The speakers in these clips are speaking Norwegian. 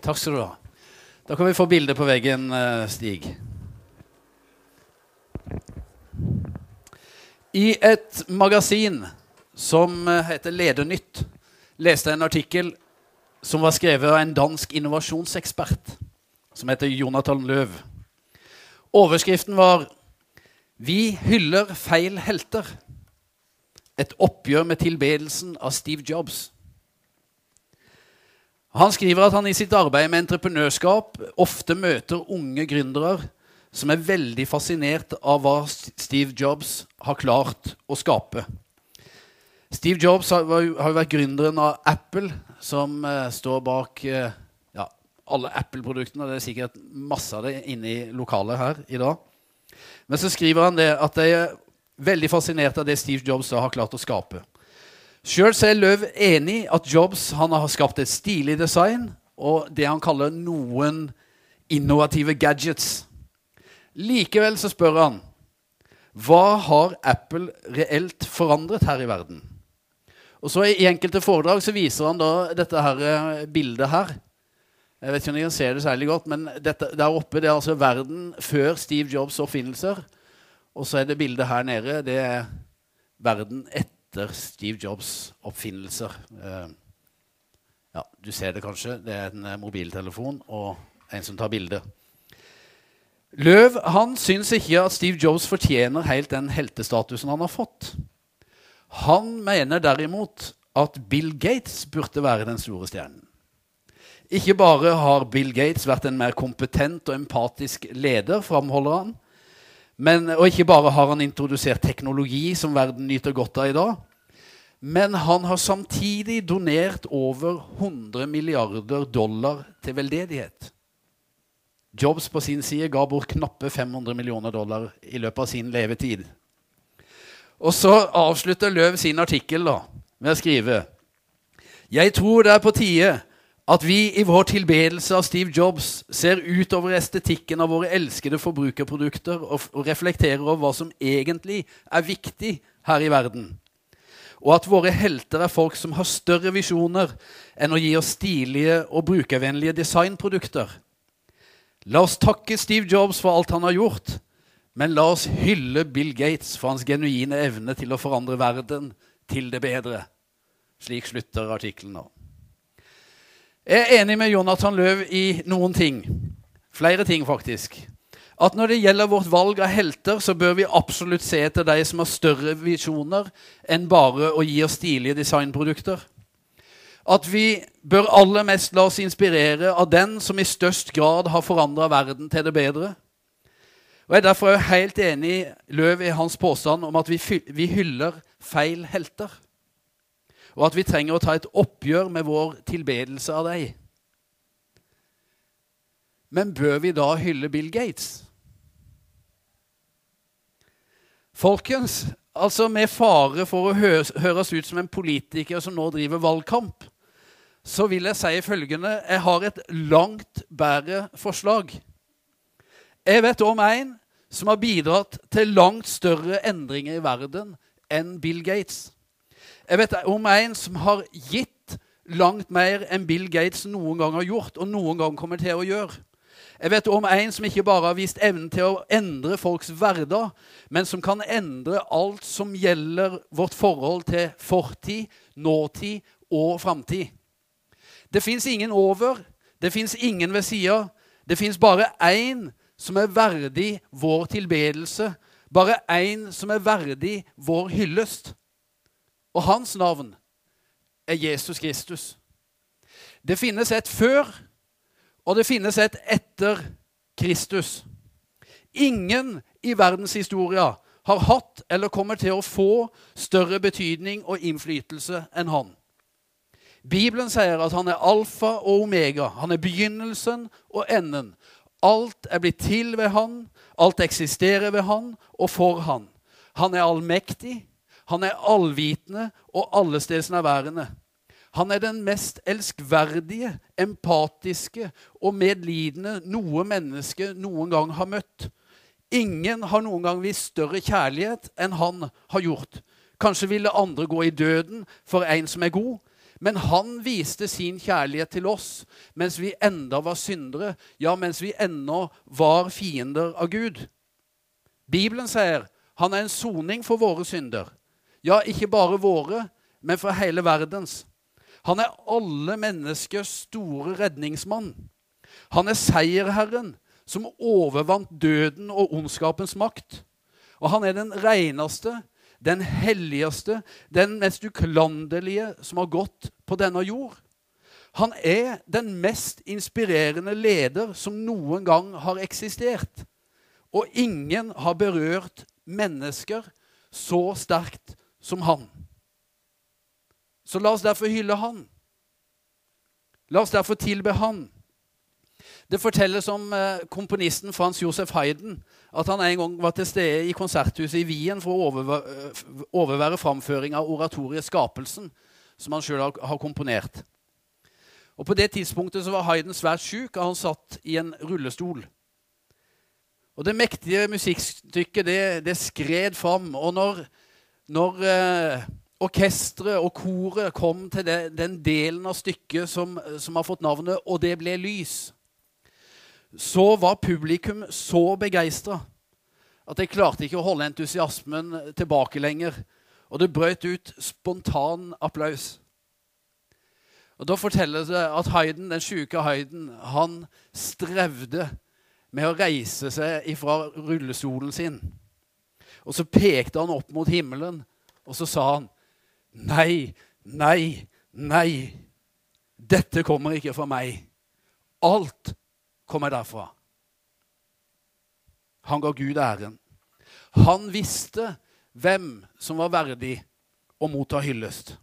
Takk skal du ha. Da kan vi få bilde på veggen, eh, Stig. I et magasin som eh, heter Ledernytt, leste jeg en artikkel som var skrevet av en dansk innovasjonsekspert som heter Jonathan Løv. Overskriften var 'Vi hyller feil helter'. Et oppgjør med tilbedelsen av Steve Jobs. Han skriver at han i sitt arbeid med entreprenørskap ofte møter unge gründere som er veldig fascinert av hva Steve Jobs har klart å skape. Steve Jobs har, jo vært gründeren av Apple, som uh, står bak uh, ja, alle Apple-produktene. Det er sikkert masse av det inne i lokalet her i dag. Men så skriver han det at de er veldig fascinert av det Steve Jobs har klart å skape. Sjøl er Løv enig i at Jobs har skapt et stilig design og det han kaller noen innovative gadgets. Likevel så spør han hva har Apple reelt forandret her i verden? Og så I enkelte foredrag så viser han da dette her eh, bildet her. Jeg vet ikke om dere ser det særlig godt, men dette, der oppe det er altså verden før Steve Jobs' oppfinnelser. Og så er det bildet her nede. Det er verden etter etter Steve Jobs' oppfinnelser. Eh, ja, du ser det kanskje. Det er en eh, mobiltelefon og en som tar bilde. Løv han syns ikke at Steve Jobs fortjener helt den heltestatusen han har fått. Han mener derimot at Bill Gates burde være den store stjernen. Ikke bare har Bill Gates vært en mer kompetent og empatisk leder, framholder han, men, og ikke bare har han introdusert teknologi som verden nyter godt av i dag, men han har samtidig donert over 100 milliarder dollar til veldedighet. Jobs på sin side ga bort knappe 500 millioner dollar i løpet av sin levetid. Og så avslutter Løv sin artikkel da, med å skrive Jeg tror det er på tide at vi i vår tilbedelse av Steve Jobs ser utover estetikken av våre elskede forbrukerprodukter og, og reflekterer over hva som egentlig er viktig her i verden. Og at våre helter er folk som har større visjoner enn å gi oss stilige og brukervennlige designprodukter. La oss takke Steve Jobs for alt han har gjort, men la oss hylle Bill Gates for hans genuine evne til å forandre verden til det bedre. Slik slutter artikkelen nå. Jeg er enig med Jonathan Løv i noen ting. Flere ting, faktisk. At når det gjelder vårt valg av helter, så bør vi absolutt se etter de som har større visjoner enn bare å gi oss stilige designprodukter. At vi bør aller mest la oss inspirere av den som i størst grad har forandra verden til det bedre. Og Jeg er derfor helt enig i Løv i hans påstand om at vi, vi hyller feil helter og at vi trenger å ta et oppgjør med vår tilbedelse av deg. Men bør vi da hylle Bill Gates? Folkens, altså med fare for å høres ut som en politiker som nå driver valgkamp, så vil jeg si følgende Jeg har et langt bedre forslag. Jeg vet om en som har bidratt til langt større endringer i verden enn Bill Gates. Jeg vet om en som har gitt langt mer enn Bill Gates noen gang har gjort, og noen gang kommer til å gjøre. Jeg vet om en som ikke bare har vist evnen til å endre folks hverdag, men som kan endre alt som gjelder vårt forhold til fortid, nåtid og framtid. Det fins ingen over, det fins ingen ved sida. Det fins bare én som er verdig vår tilbedelse, bare én som er verdig vår hyllest. Og hans navn er Jesus Kristus. Det finnes et før, og det finnes et etter Kristus. Ingen i verdenshistoria har hatt eller kommer til å få større betydning og innflytelse enn han. Bibelen sier at han er alfa og omega. Han er begynnelsen og enden. Alt er blitt til ved han, alt eksisterer ved han og for han. Han er allmektig, han er allvitende og allestedsnærværende. Han er den mest elskverdige, empatiske og medlidende noe menneske noen gang har møtt. Ingen har noen gang vist større kjærlighet enn han har gjort. Kanskje ville andre gå i døden for en som er god, Men han viste sin kjærlighet til oss mens vi enda var syndere, ja, mens vi ennå var fiender av Gud. Bibelen sier han er en soning for våre synder. Ja, ikke bare våre, men for hele verdens. Han er alle menneskers store redningsmann. Han er seierherren som overvant døden og ondskapens makt. Og han er den reneste, den helligste, den mest uklanderlige som har gått på denne jord. Han er den mest inspirerende leder som noen gang har eksistert. Og ingen har berørt mennesker så sterkt som han. Så la oss derfor hylle han. La oss derfor tilbe han. Det fortelles om eh, komponisten Frans Josef Hayden at han en gang var til stede i konserthuset i Wien for å eh, overvære framføring av oratoriet 'Skapelsen', som han sjøl har komponert. Og På det tidspunktet så var Hayden svært sjuk, og han satt i en rullestol. Og Det mektige musikkstykket det, det skred fram. Og når, når eh, orkesteret og koret kom til det, den delen av stykket som, som har fått navnet 'Og det ble lys', så var publikum så begeistra at jeg klarte ikke å holde entusiasmen tilbake lenger. Og det brøt ut spontan applaus. Og Da forteller det at Hayden, den sjuke Hayden han strevde med å reise seg fra rullestolen sin. Og så pekte han opp mot himmelen, og så sa han, 'Nei, nei, nei. Dette kommer ikke fra meg. Alt kommer derfra. Han ga Gud æren. Han visste hvem som var verdig å motta hyllest.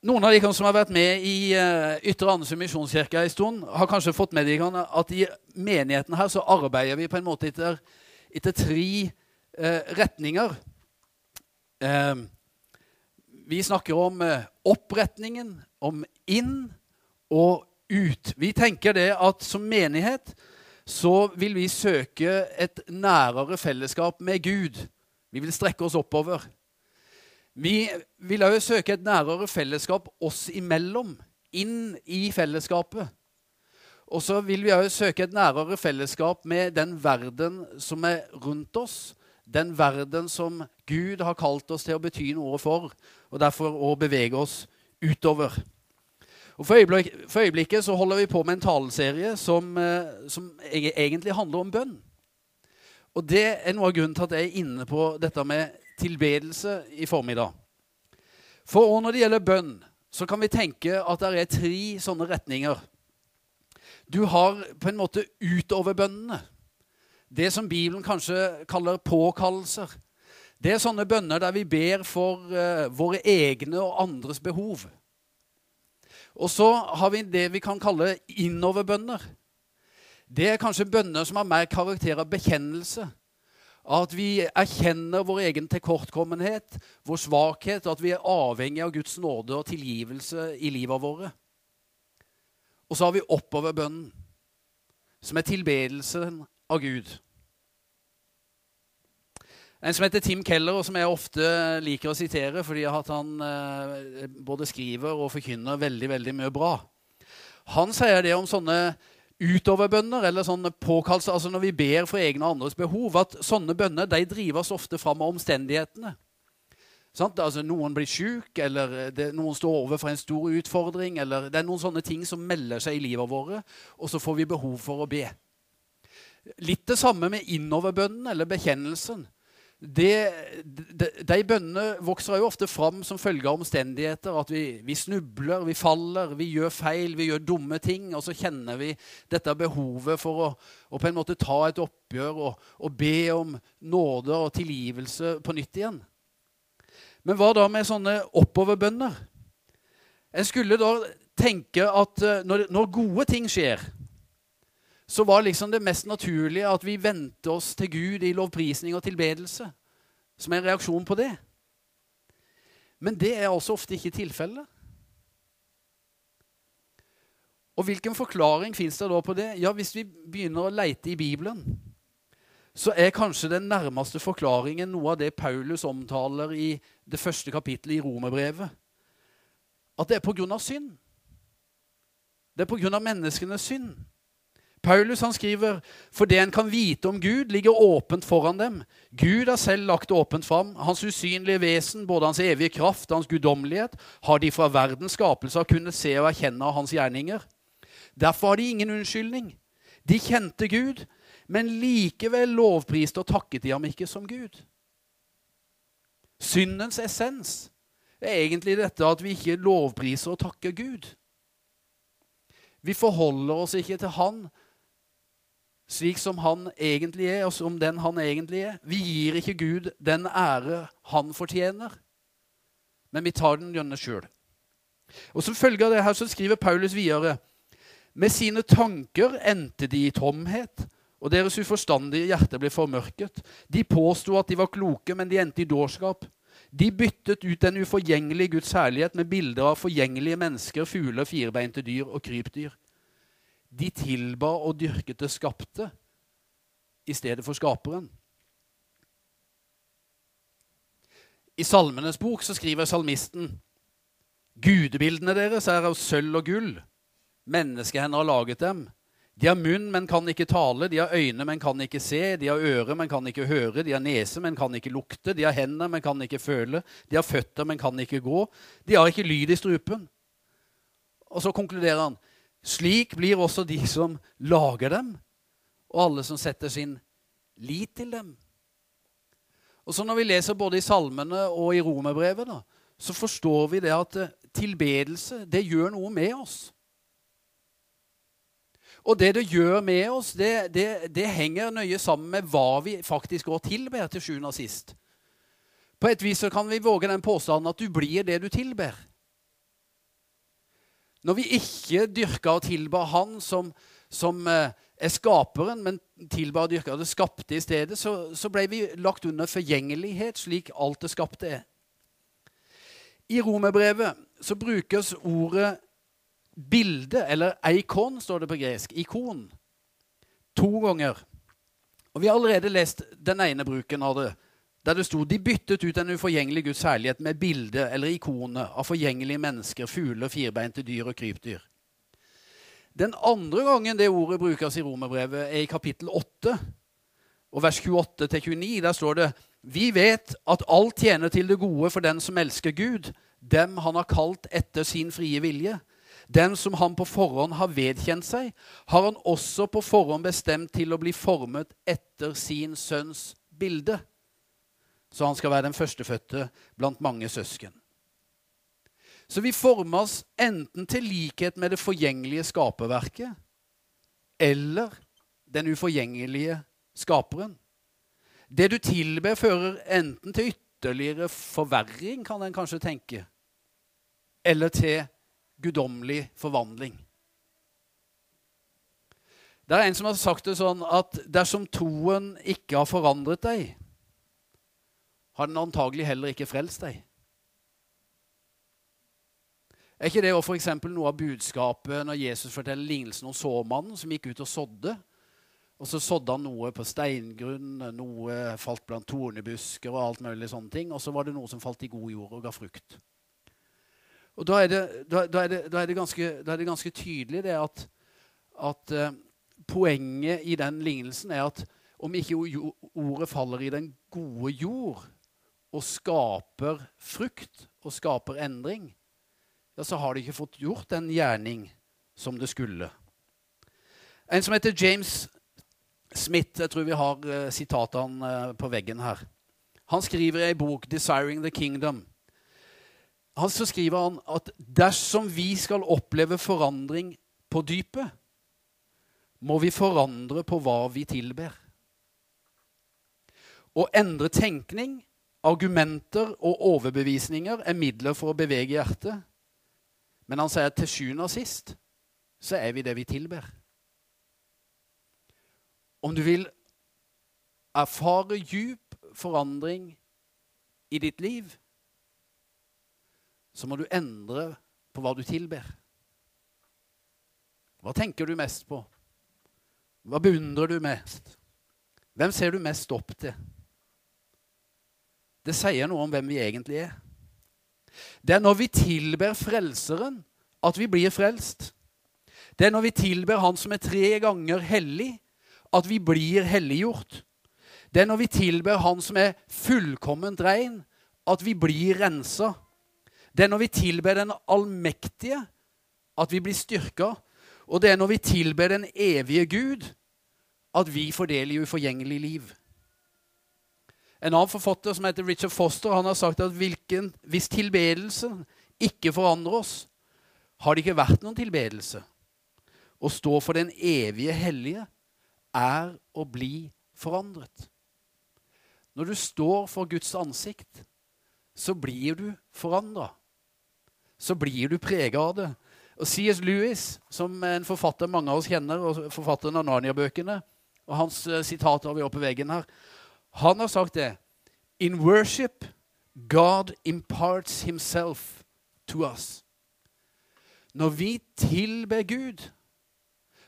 Noen av de som har vært med i uh, Ytre Andesund misjonskirke en stund, har kanskje fått med dere at i menigheten her så arbeider vi på en måte etter, etter tre uh, retninger. Uh, vi snakker om oppretningen, om inn og ut. Vi tenker det at som menighet så vil vi søke et nærere fellesskap med Gud. Vi vil strekke oss oppover. Vi vil òg søke et nærere fellesskap oss imellom, inn i fellesskapet. Og så vil vi òg søke et nærere fellesskap med den verden som er rundt oss. Den verden som Gud har kalt oss til å bety noe for, og derfor å bevege oss utover. Og for, øyeblik, for, øyeblikket så holder vi på med en taleserie som, eh, som, egentlig handler om bønn. Og det er noe av grunnen til at jeg er inne på dette med tilbedelse i formiddag. For når det gjelder bønn, så kan vi tenke at det er tre sånne retninger. Du har på en måte utoverbønnene. Det som Bibelen kanskje kaller påkallelser. Det er sånne bønner der vi ber for uh, våre egne og andres behov. Og så har vi det vi kan kalle innoverbønner. Det er kanskje bønner som har mer karakter av bekjennelse. At vi erkjenner vår egen tilkortkommenhet, vår svakhet, at vi er avhengig av Guds nåde og tilgivelse i livet våre. Og så har vi oppoverbønnen, som er tilbedelsen av Gud. En som heter Tim Keller, og som jeg ofte liker å sitere fordi han eh, både skriver og forkynner veldig veldig mye bra. Han sier det om sånne utoverbønner, eller sånne påkallelser, altså når vi ber for egne og andres behov, at sånne bønner de drives ofte fram av omstendighetene. Altså, noen blir syk, eller det, noen står overfor en stor utfordring, eller det er noen sånne ting som melder seg i livet våre, og så får vi behov for å be. Litt det samme med innoverbønnen eller bekjennelsen det, de, de bønnene vokser jo ofte fram som følge av omstendigheter. At vi, vi, snubler, vi faller, vi gjør feil, vi gjør dumme ting. Og så kjenner vi dette behovet for å, å på en måte ta et oppgjør og, og, be om nåde og tilgivelse på nytt igjen. Men hva da med sånne oppoverbønner? En skulle da tenke at eh, når, når gode ting skjer så var liksom det mest naturlige at vi vendte oss til Gud i lovprisning og tilbedelse. Som en reaksjon på det. Men det er altså ofte ikke tilfellet. Og hvilken forklaring fins det da på det? Ja, Hvis vi begynner å leite i Bibelen, så er kanskje den nærmeste forklaringen noe av det Paulus omtaler i det første kapittelet i Romerbrevet. at det er av synd. Det er av menneskenes synd. Paulus han skriver for det en kan vite om Gud, ligger åpent foran dem. Gud har selv lagt åpent fram. Hans usynlige vesen, både hans evige kraft og hans guddommelighet, har de fra verdens skapelse kunnet se og erkjenne av hans gjerninger. Derfor har de ingen unnskyldning. De kjente Gud, men likevel lovpriste og takket de ham ikke som Gud. Syndens essens er egentlig dette at vi ikke lovpriser og takker Gud. Vi forholder oss ikke til Han slik som han egentlig er, og som den han egentlig er. Vi gir ikke Gud den ære han fortjener, men vi tar den gjennom sjøl. Og Som følge av det her så skriver Paulus videre med sine tanker endte de i tomhet, og deres uforstandige hjerte ble formørket. De påsto at de var kloke, men de endte i dårskap. De byttet ut den uforgjengelige Guds herlighet med bilder av forgjengelige mennesker, fugler, firbeinte dyr og krypdyr. De tilba og dyrket det skapte i stedet for skaperen. I Salmenes bok så skriver salmisten Gudebildene deres er av sølv og gull. Menneskehender har laget dem. De har munn, men kan ikke tale. De har øyne, men kan ikke se. De har øre, men kan ikke høre. De har nese, men kan ikke lukte. De har hender, men kan ikke føle. De har føtter, men kan ikke gå. De har ikke lyd i strupen. Og så konkluderer han slik blir også de som lager dem, og alle som setter sin lit til dem. Og så Når vi leser både i salmene og i romerbrevet, så forstår vi det at tilbedelse det gjør noe med oss. Og det det gjør med oss, det, det, det henger nøye sammen med hva vi faktisk går tilber til sjuende og sist. På et vis så kan vi våge den påstanden at du blir det du tilber. Når vi ikke dyrker og tilbar Han som, som eh, er skaperen, men tilbar og dyrker det skapte i stedet, så, så ble vi lagt under forgjengelighet, slik alt det skapte er. I romerbrevet så brukes ordet bilde, eller eikon, står det på gresk. Ikon. To ganger. Og Vi har allerede lest den ene bruken av det, der det sto de byttet ut en uforgjengelig Guds herlighet med bilde eller ikone av forgjengelige mennesker, fugler, firbeinte dyr og krypdyr. Den andre gangen det ordet brukes i romerbrevet, er i kapittel 8, og vers 28-29. Der står det Vi vet at alt tjener til det gode for den som elsker Gud, dem han har kalt etter sin frie vilje. Den som han på forhånd har vedkjent seg, har han også på forhånd bestemt til å bli formet etter sin sønns bilde. Så han skal være den førstefødte blant mange søsken. Så vi formes enten til likhet med det forgjengelige skaperverket eller den uforgjengelige skaperen. Det du tilber, fører enten til ytterligere forverring, kan en kanskje tenke, eller til guddommelig forvandling. Det er en som har sagt det sånn at dersom troen ikke har forandret deg, har den antagelig heller ikke frelst deg. Er ikke det for noe av budskapet når Jesus forteller lignelsen om såmannen som gikk ut og sådde? Og så sådde han noe på steingrunn, noe falt blant tornebusker og alt mulig sånne ting. Og så var det noe som falt i god jord og ga frukt. Og da er det, da, da er det, da er det, ganske, er ganske, tydelig det at, at uh, poenget i den lignelsen er at om ikke ordet faller i den gode jord og skaper frukt og skaper endring, ja, så har det ikke fått gjort den gjerning som det skulle. En som heter James Smith, jeg tror vi har uh, sitatene uh, på veggen her. Han skriver i ei bok 'Desiring the Kingdom' så skriver han at dersom vi skal oppleve forandring på dypet, må vi forandre på hva vi tilber. Å endre tenkning, argumenter og overbevisninger er midler for å bevege hjertet. Men han sier at til sjuende og sist så er vi det vi tilber. Om du vil erfare djup forandring i ditt liv, så må du endre på hva du tilber. Hva tenker du mest på? Hva beundrer du mest? Hvem ser du mest opp til? Det sier noe om hvem vi egentlig er. Det er når vi tilber Frelseren, at vi blir frelst. Det er når vi tilber Han som er tre ganger hellig, at vi blir helliggjort. Det er når vi tilber Han som er fullkomment rein, at vi blir rensa. Det er når vi tilber Den allmektige, at vi blir styrka. Og det er når vi tilber den evige Gud, at vi fordeler uforgjengelig liv. En annen forfatter som heter Richard Foster, han har sagt at hvilken, hvis tilbedelsen ikke forandrer oss, har det ikke vært noen tilbedelse. Å stå for den evige hellige er å bli forandret. Når du står for Guds ansikt, så blir du forandra. Så blir du prega av det. Og C.S. Lewis, som er en forfatter mange av oss kjenner, og forfatteren av Narnia-bøkene, og hans uh, sitater har vi oppe på veggen her, han har sagt det. In worship, God imparts himself to us. Når vi tilber Gud,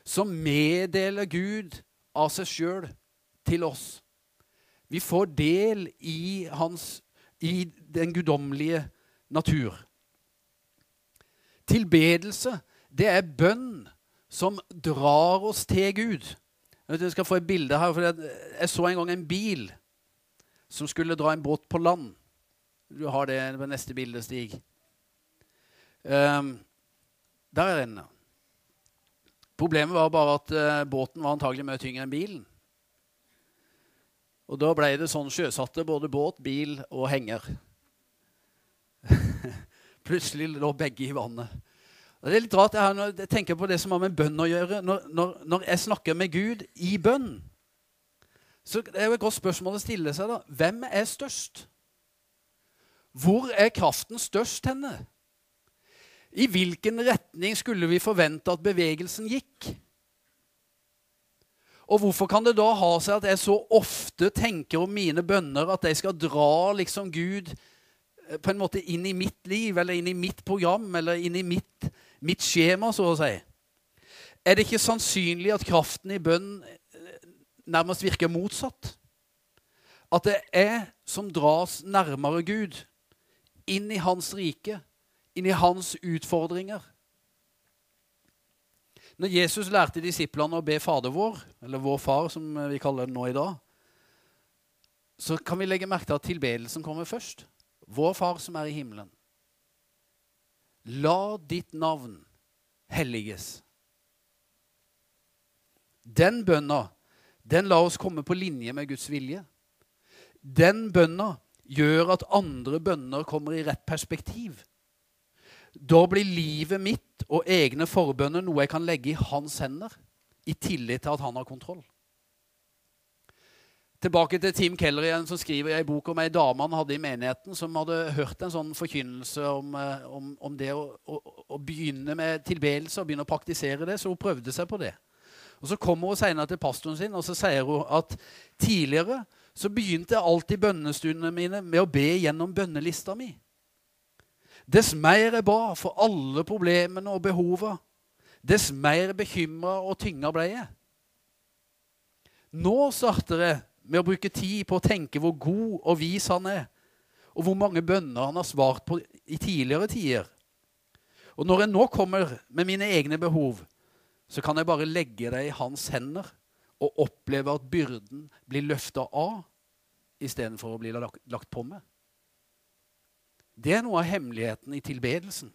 så meddeler Gud av seg sjøl til oss. Vi får del i, hans, i den guddommelige natur. Tilbedelse, det er bønn som drar oss til Gud. Jeg skal få et bilde her. for Jeg så en gang en bil som skulle dra en båt på land. Du har det på neste bilde, Stig. Um, der er den. Problemet var bare at uh, båten var antagelig mye tyngre enn bilen. Og da ble det sånn sjøsatte både båt, bil og henger. Plutselig lå begge i vannet. Og det er litt rart jeg, når jeg tenker på det som har med bønn å gjøre. Når, når, når jeg snakker med Gud i bønn, så det er jo et godt spørsmål å stille seg. da. Hvem er størst? Hvor er kraften størst henne? I hvilken retning skulle vi forvente at bevegelsen gikk? Og hvorfor kan det da ha seg at jeg så ofte tenker om mine bønner at jeg skal dra liksom Gud på en måte inn i mitt liv, eller inn i mitt program, eller inn i mitt, mitt skjema, så å si? Er det ikke sannsynlig at kraften i bønn eh, nærmest virker motsatt? At det er som dras nærmere Gud, inn i Hans rike inn i hans utfordringer. Når Jesus lærte disiplene å be Fader vår, eller Vår Far, som vi kaller det nå i dag, så kan vi legge merke til at tilbedelsen kommer først. Vår Far som er i himmelen. La ditt navn helliges. Den bønna, den la oss komme på linje med Guds vilje. Den bønna gjør at andre bønner kommer i rett perspektiv. Da blir livet mitt og egne forbønner noe jeg kan legge i hans hender, i tillit til at han har kontroll. Tilbake til Tim Keller igjen, som skriver i en bok om ei dame han hadde i menigheten, som hadde hørt en sånn forkynnelse om, eh, om, om det å, å, å, begynne med tilbedelse og begynne å praktisere det. Så hun prøvde seg på det. Og Så kommer hun senere til pastoren sin og så sier hun at tidligere så begynte jeg alltid bønnestundene mine med å be gjennom bønnelista mi. Dess mer jeg ba for alle problemene og behova, dess mer bekymra og tynga ble jeg. Nå starter jeg med å bruke tid på å tenke hvor god og vis han er, og hvor mange bønner han har svart på i tidligere tider. Og når jeg nå kommer med mine egne behov, så kan jeg bare legge det i hans hender og oppleve at byrden blir løfta av istedenfor å bli lagt på meg. Det er noe av hemmeligheten i tilbedelsen.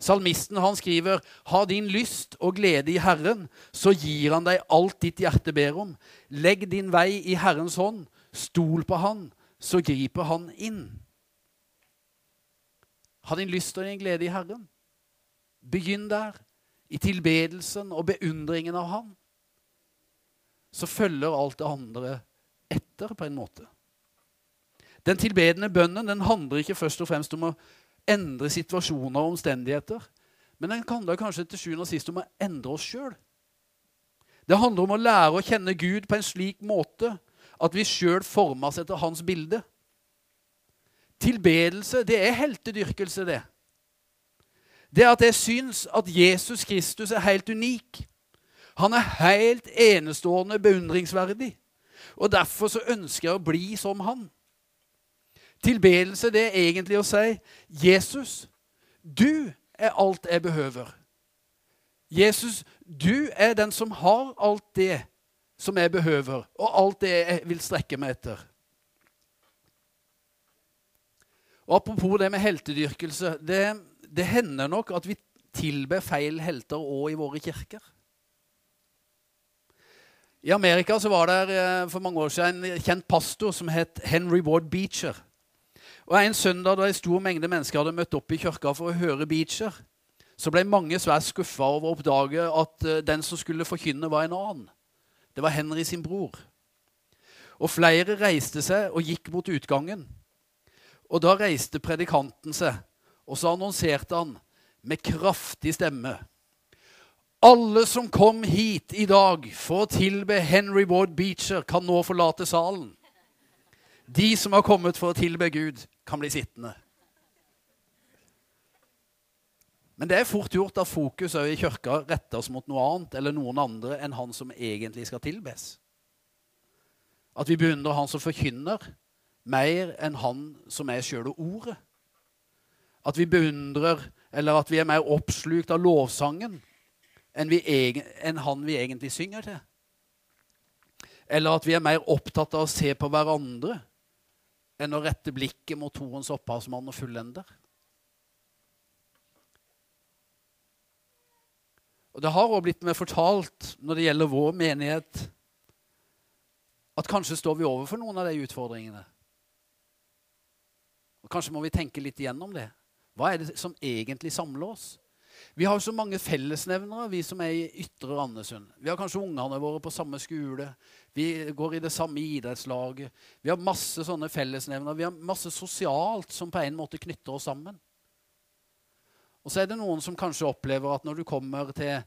Salmisten han skriver, 'Ha din lyst og glede i Herren, så gir Han deg alt ditt hjerte ber om.' 'Legg din vei i Herrens hånd, stol på Han, så griper Han inn.' Ha din lyst og din glede i Herren. Begynn der, i tilbedelsen og beundringen av Han. Så følger alt det andre etter, på en måte. Den tilbedende bønnen den handler ikke først og fremst om å endre situasjoner og omstendigheter. Men den handler kanskje til sjuende og sist om å endre oss sjøl. Det handler om å lære å kjenne Gud på en slik måte at vi sjøl formes etter hans bilde. Tilbedelse, det er heltedyrkelse, det. Det at jeg syns at Jesus Kristus er helt unik. Han er helt enestående beundringsverdig. Og derfor så ønsker jeg å bli som han. Tilbedelse det er egentlig å si Jesus, du er alt jeg behøver. Jesus, du er den som har alt det som jeg behøver, og alt det jeg vil strekke meg etter. Og Apropos det med heltedyrkelse. Det, det hender nok at vi tilber feil helter òg i våre kirker. I Amerika så var det eh, for mange år siden en kjent pastor som het Henry Ward Beecher. Og En søndag da en stor mengde mennesker hadde møtt opp i kirka for å høre Beecher, så ble mange svært skuffa over å oppdage at eh, den som skulle forkynne, var en annen. Det var Henry sin bror. Og flere reiste seg og gikk mot utgangen. Og da reiste predikanten seg, og så annonserte han med kraftig stemme alle som kom hit i dag for å tilbe Henry Ward Beecher, kan nå forlate salen. De som har kommet for å tilbe Gud, kan bli sittende. Men det er fort gjort at fokus i kirka rettes mot noe annet eller noen andre enn han som egentlig skal tilbes. At vi beundrer han som forkynner, mer enn han som er sjøle ordet. At vi beundrer, eller at vi er mer oppslukt av lovsangen enn, vi, enn han vi egentlig synger til. Eller at vi er mer opptatt av å se på hverandre enn å rette blikket mot troens opphavsmann og fullender. Og Det har også blitt meg fortalt når det gjelder vår menighet, at kanskje står vi overfor noen av de utfordringene. Og Kanskje må vi tenke litt igjennom det. Hva er det som egentlig samler oss? Vi har jo så mange fellesnevnere, vi som er i Ytre Randesund. Vi har kanskje ungene våre på samme skole. Vi går i det samme idrettslaget. Vi har masse sånne fellesnevner. Vi har masse sosialt som på en måte knytter oss sammen. Og så er det noen som kanskje opplever at når du kommer til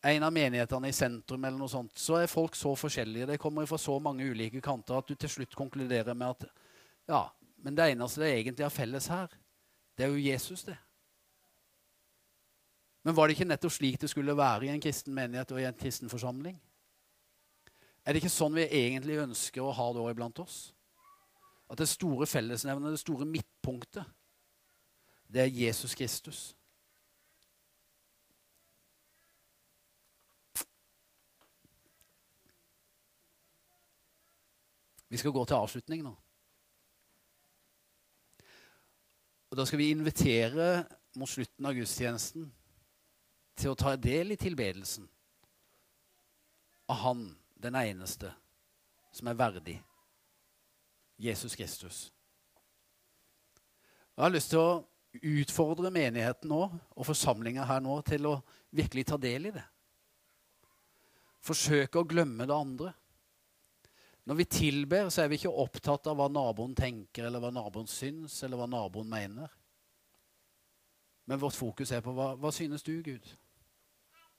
en av menighetene i sentrum, eller noe sånt, så er folk så forskjellige. De kommer fra så mange ulike kanter at du til slutt konkluderer med at ja, men det eneste det egentlig har felles her, det er jo Jesus, det. Men var det ikke nettopp slik det skulle være i en kristen menighet og i en kristen forsamling? Er det ikke sånn vi egentlig ønsker å ha det òg iblant oss? At det store fellesnevnet, det store midtpunktet, det er Jesus Kristus. Vi skal gå til avslutning nå. Og Da skal vi invitere mot slutten av gudstjenesten til å ta del i tilbedelsen av Han, den eneste, som er verdig. Jesus Kristus. Jeg har lyst til å utfordre menigheten nå og forsamlinga her nå til å virkelig ta del i det. Forsøke å glemme det andre. Når vi tilber, så er vi ikke opptatt av hva naboen tenker, eller hva naboen syns, eller hva naboen mener. Men vårt fokus er på hva, hva synes du, Gud?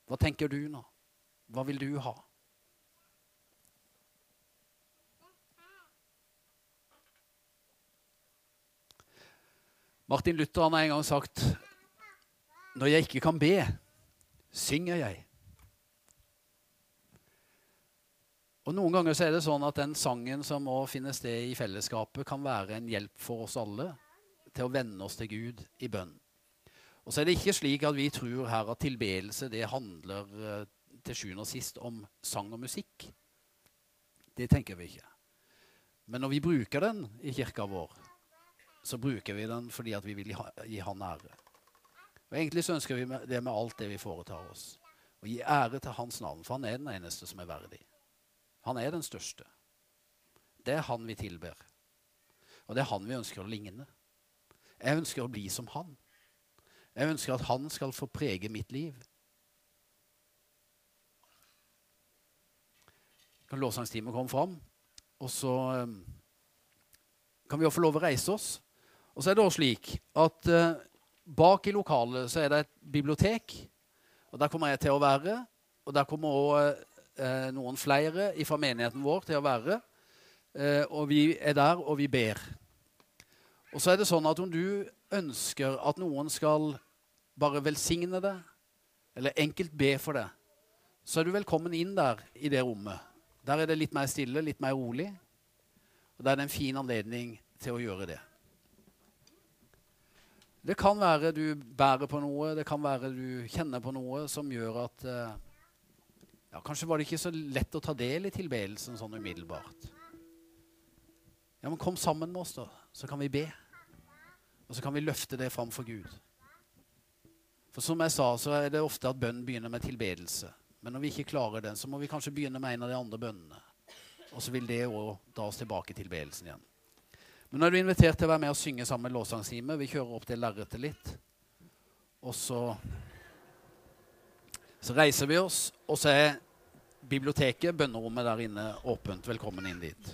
Hva tenker du nå? Hva vil du ha? Martin Luther har en gang sagt Når jeg ikke kan be, synger jeg. Og Noen ganger så er det sånn at den sangen som må finne sted i fellesskapet, kan være en hjelp for oss alle til å vende oss til Gud i bønn. Og så er det ikke slik at vi tror her at tilbedelse det handler uh, til sjuende og sist om sang og musikk. Det tenker vi ikke. Men når vi bruker den i kirka vår, så bruker vi den fordi vi vil gi Han ære. Og Egentlig så ønsker vi det med alt det vi foretar oss. Å gi ære til Hans navn, for Han er den eneste som er verdig. Han er den største. Det er Han vi tilber. Og det er Han vi ønsker å ligne. Jeg ønsker å bli som Han. Jeg ønsker at han skal få prege mitt liv. Kan lovsangstimen komme fram, og så kan vi jo få lov å reise oss. Og så er det også slik at eh, bak i lokalet så er det et bibliotek. Og der kommer jeg til å være. Og der kommer òg eh, noen flere fra menigheten vår til å være. Eh, og vi er der, og vi ber. Og så er det sånn at om du ønsker at noen skal bare velsigne det, eller enkelt be for det, så er du velkommen inn der i det rommet. Der er det litt mer stille, litt mer rolig. Og der er det en fin anledning til å gjøre det. Det kan være du bærer på noe, det kan være du kjenner på noe som gjør at eh, ja, Kanskje var det ikke så lett å ta del i tilbedelsen sånn umiddelbart. Ja, men kom sammen med oss, da, så kan vi be. Og så kan vi løfte det fram for Gud. For som jeg sa, så er det ofte at bønn begynner med tilbedelse. Men når vi ikke klarer den, så må vi kanskje begynne med en av de andre bønnene. Og så vil det òg dra oss tilbake til tilbedelsen igjen. Men nå er du invitert til å være med og synge sammen med lovsangsteamet. Vi kjører opp det lerretet litt. Og så Så reiser vi oss, og så er biblioteket, bønnerommet der inne, åpent. Velkommen inn dit.